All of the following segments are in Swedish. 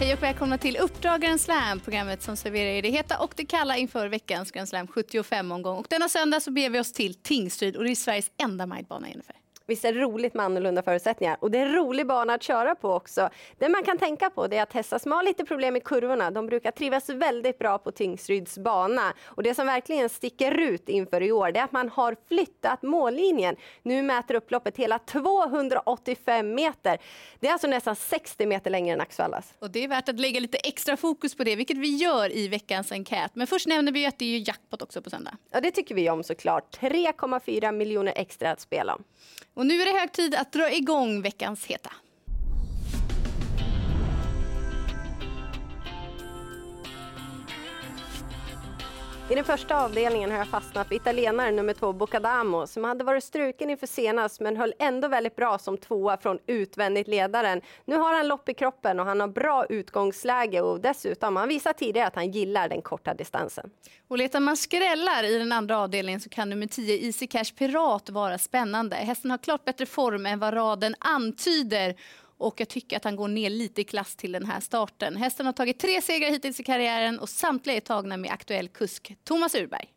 Hej och välkomna till Uppdrag Grand Slam, programmet som serverar er det heta och det kalla inför veckans Grand Slam 75-omgång. Och denna söndag så beger vi oss till Tingsryd och det är Sveriges enda majbana, ungefär. Visst är det roligt med annorlunda förutsättningar och det är en rolig bana att köra på också. Det man kan tänka på det är att hästar som har lite problem i kurvorna, de brukar trivas väldigt bra på Tingsryds bana. Och det som verkligen sticker ut inför i år det är att man har flyttat mållinjen. Nu mäter upploppet hela 285 meter. Det är alltså nästan 60 meter längre än Axvallas. Och det är värt att lägga lite extra fokus på det, vilket vi gör i veckans enkät. Men först nämner vi att det är jackpot också på söndag. Ja, det tycker vi om såklart. 3,4 miljoner extra att spela om. Och nu är det hög tid att dra igång veckans heta. I den första avdelningen har jag fastnat för italienaren nummer två Boccadamo som hade varit struken inför senast men höll ändå väldigt bra som tvåa från utvändigt ledaren. Nu har han lopp i kroppen och han har bra utgångsläge och dessutom han visar tidigare att han gillar den korta distansen. Och letar man skrällar i den andra avdelningen så kan nummer 10 Easy Cash Pirat vara spännande. Hästen har klart bättre form än vad raden antyder och jag tycker att han går ner lite i klass till den här starten. Hästen har tagit tre segrar hittills i karriären och samtliga är tagna med aktuell kusk Thomas Urberg.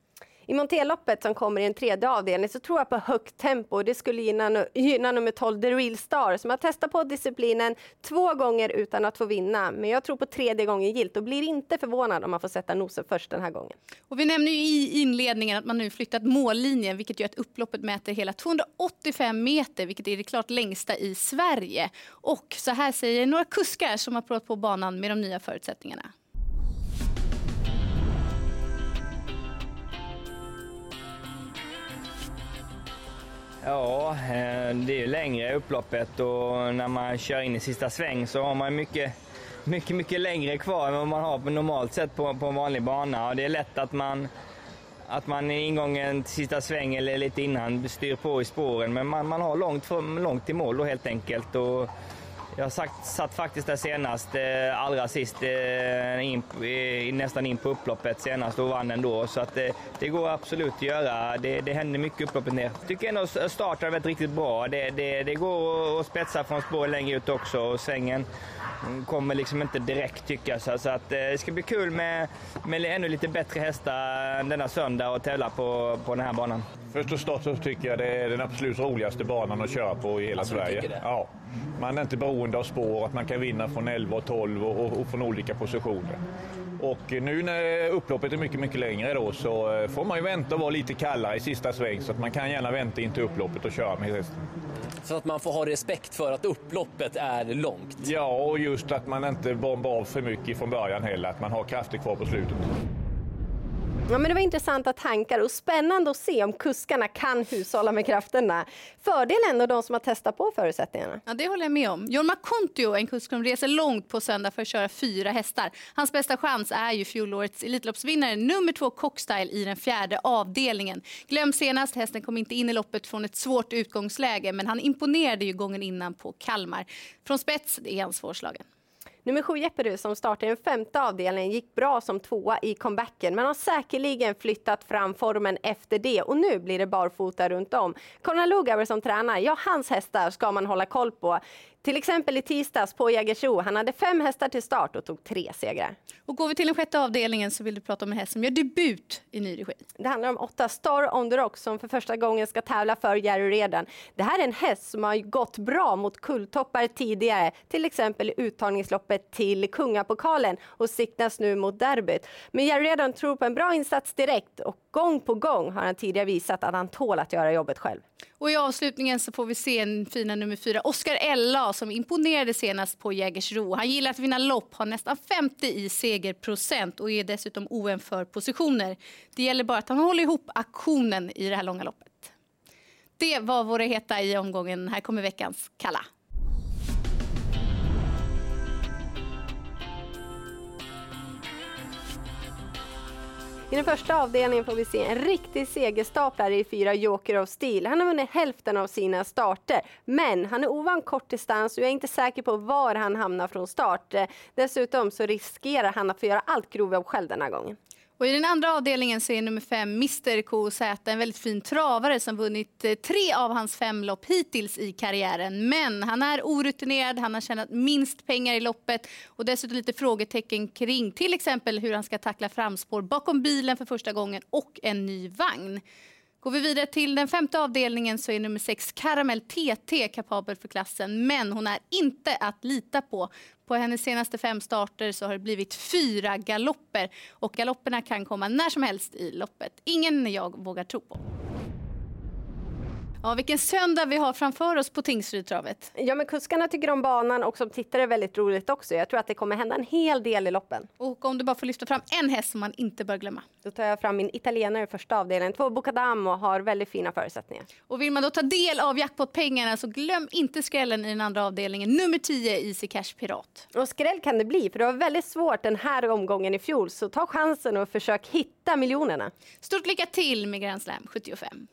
I Monteloppet som kommer i en tredje avdelning så tror jag på högt tempo. Det skulle gynna, gynna nummer 12 The Real Star som har testat på disciplinen två gånger utan att få vinna. Men jag tror på tredje gången gilt och blir inte förvånad om man får sätta nosen först den här gången. Och vi nämner i inledningen att man nu flyttat mållinjen vilket gör att upploppet mäter hela 285 meter vilket är det klart längsta i Sverige. Och så här säger några kuskar som har provat på banan med de nya förutsättningarna. Ja, eh, det är ju längre upploppet och när man kör in i sista sväng så har man mycket, mycket, mycket längre kvar än vad man har på normalt sett på, på en vanlig bana. Och det är lätt att man, att man i ingången till sista sväng eller lite innan styr på i spåren, men man, man har långt, långt till mål då helt enkelt. Och jag sagt, satt faktiskt där senast, eh, allra sist, eh, in, eh, nästan in på upploppet senast och vann ändå. Så att, eh, det går absolut att göra. Det, det händer mycket upploppet ner. Jag tycker ändå starten har varit riktigt bra. Det, det, det går att spetsa från spår längre ut också och svängen kommer liksom inte direkt tycka så, så att eh, det ska bli kul med, med ännu lite bättre hästar denna söndag och tävla på, på den här banan. Först och stort så tycker jag det är den absolut roligaste banan att köra på i hela alltså, Sverige. Ja. Man är inte beroende av spår, att man kan vinna från 11 och 12 och, och, och från olika positioner. Och nu när upploppet är mycket, mycket längre då så eh, får man ju vänta och vara lite kallare i sista sväng så att man kan gärna vänta in till upploppet och köra med hästen. Så att man får ha respekt för att upploppet är långt? Ja, och just att man inte bombar av för mycket från början heller, att man har krafter kvar på slutet. Ja, men det var intressanta tankar och spännande att se om kuskarna kan hushålla med krafterna. Fördel ändå de som har testat på förutsättningarna. Ja, det håller jag med om. Jorma Kontio, en kusk som reser långt på söndag för att köra fyra hästar. Hans bästa chans är ju fjolårets Elitloppsvinnare nummer två Cockstyle i den fjärde avdelningen. Glöm senast, hästen kom inte in i loppet från ett svårt utgångsläge men han imponerade ju gången innan på Kalmar. Från spets är han svårslagen. Nummer sju Jeopardy som startade den femte avdelningen gick bra som tvåa i comebacken men har säkerligen flyttat fram formen efter det och nu blir det barfota runt om. Conor Lugauer som tränar, ja hans hästar ska man hålla koll på. Till exempel i tisdags på Jägersro. Han hade fem hästar till start och tog tre segrar. Och går vi till den sjätte avdelningen så vill du prata om en häst som gör debut i ny regi. Det handlar om åtta Star on the Rock som för första gången ska tävla för Jerry Redan. Det här är en häst som har gått bra mot kulltoppar tidigare, till exempel i uttagningsloppet till Kungapokalen och siktas nu mot derbyt. Men Jerry Redan tror på en bra insats direkt och gång på gång har han tidigare visat att han tål att göra jobbet själv. Och i avslutningen så får vi se en fina nummer fyra, Oscar Ella som imponerade senast på Jägersro. Han gillar att vinna lopp, har nästan 50 i segerprocent och är dessutom oen för positioner. Det gäller bara att han håller ihop aktionen i det här långa loppet. Det var våra heta i omgången. Här kommer veckans Kalla. I den första avdelningen får vi se en riktig segerstaplare i fyra Joker of Steel. Han har vunnit hälften av sina starter, men han är ovan kort distans och jag är inte säker på var han hamnar från start. Dessutom så riskerar han att få göra allt grovjobb själv den här gången. Och I den andra avdelningen så är nummer fem Mr KZ en väldigt fin travare som vunnit eh, tre av hans fem lopp hittills i karriären. Men han är orutinerad, han har tjänat minst pengar i loppet och dessutom lite frågetecken kring till exempel hur han ska tackla framspår bakom bilen för första gången och en ny vagn. Går vi vidare till den femte avdelningen så är nummer sex Caramel TT kapabel för klassen men hon är inte att lita på. På hennes senaste fem starter så har det blivit fyra galopper och galopperna kan komma när som helst i loppet. Ingen jag vågar tro på. Ja, vilken söndag vi har framför oss på Tingsrydtravet. Ja, men kuskarna tycker om banan och som tittare är väldigt roligt också. Jag tror att det kommer hända en hel del i loppen. Och om du bara får lyfta fram en häst som man inte bör glömma. Då tar jag fram min italienare i första avdelningen. Två Bocadamo har väldigt fina förutsättningar. Och vill man då ta del av jackpot-pengarna så glöm inte skrällen i den andra avdelningen. Nummer 10, Easy Cash Pirat. Och skräll kan det bli, för det var väldigt svårt den här omgången i fjol. Så ta chansen och försök hitta miljonerna. Stort lycka till med Grand Slam 75.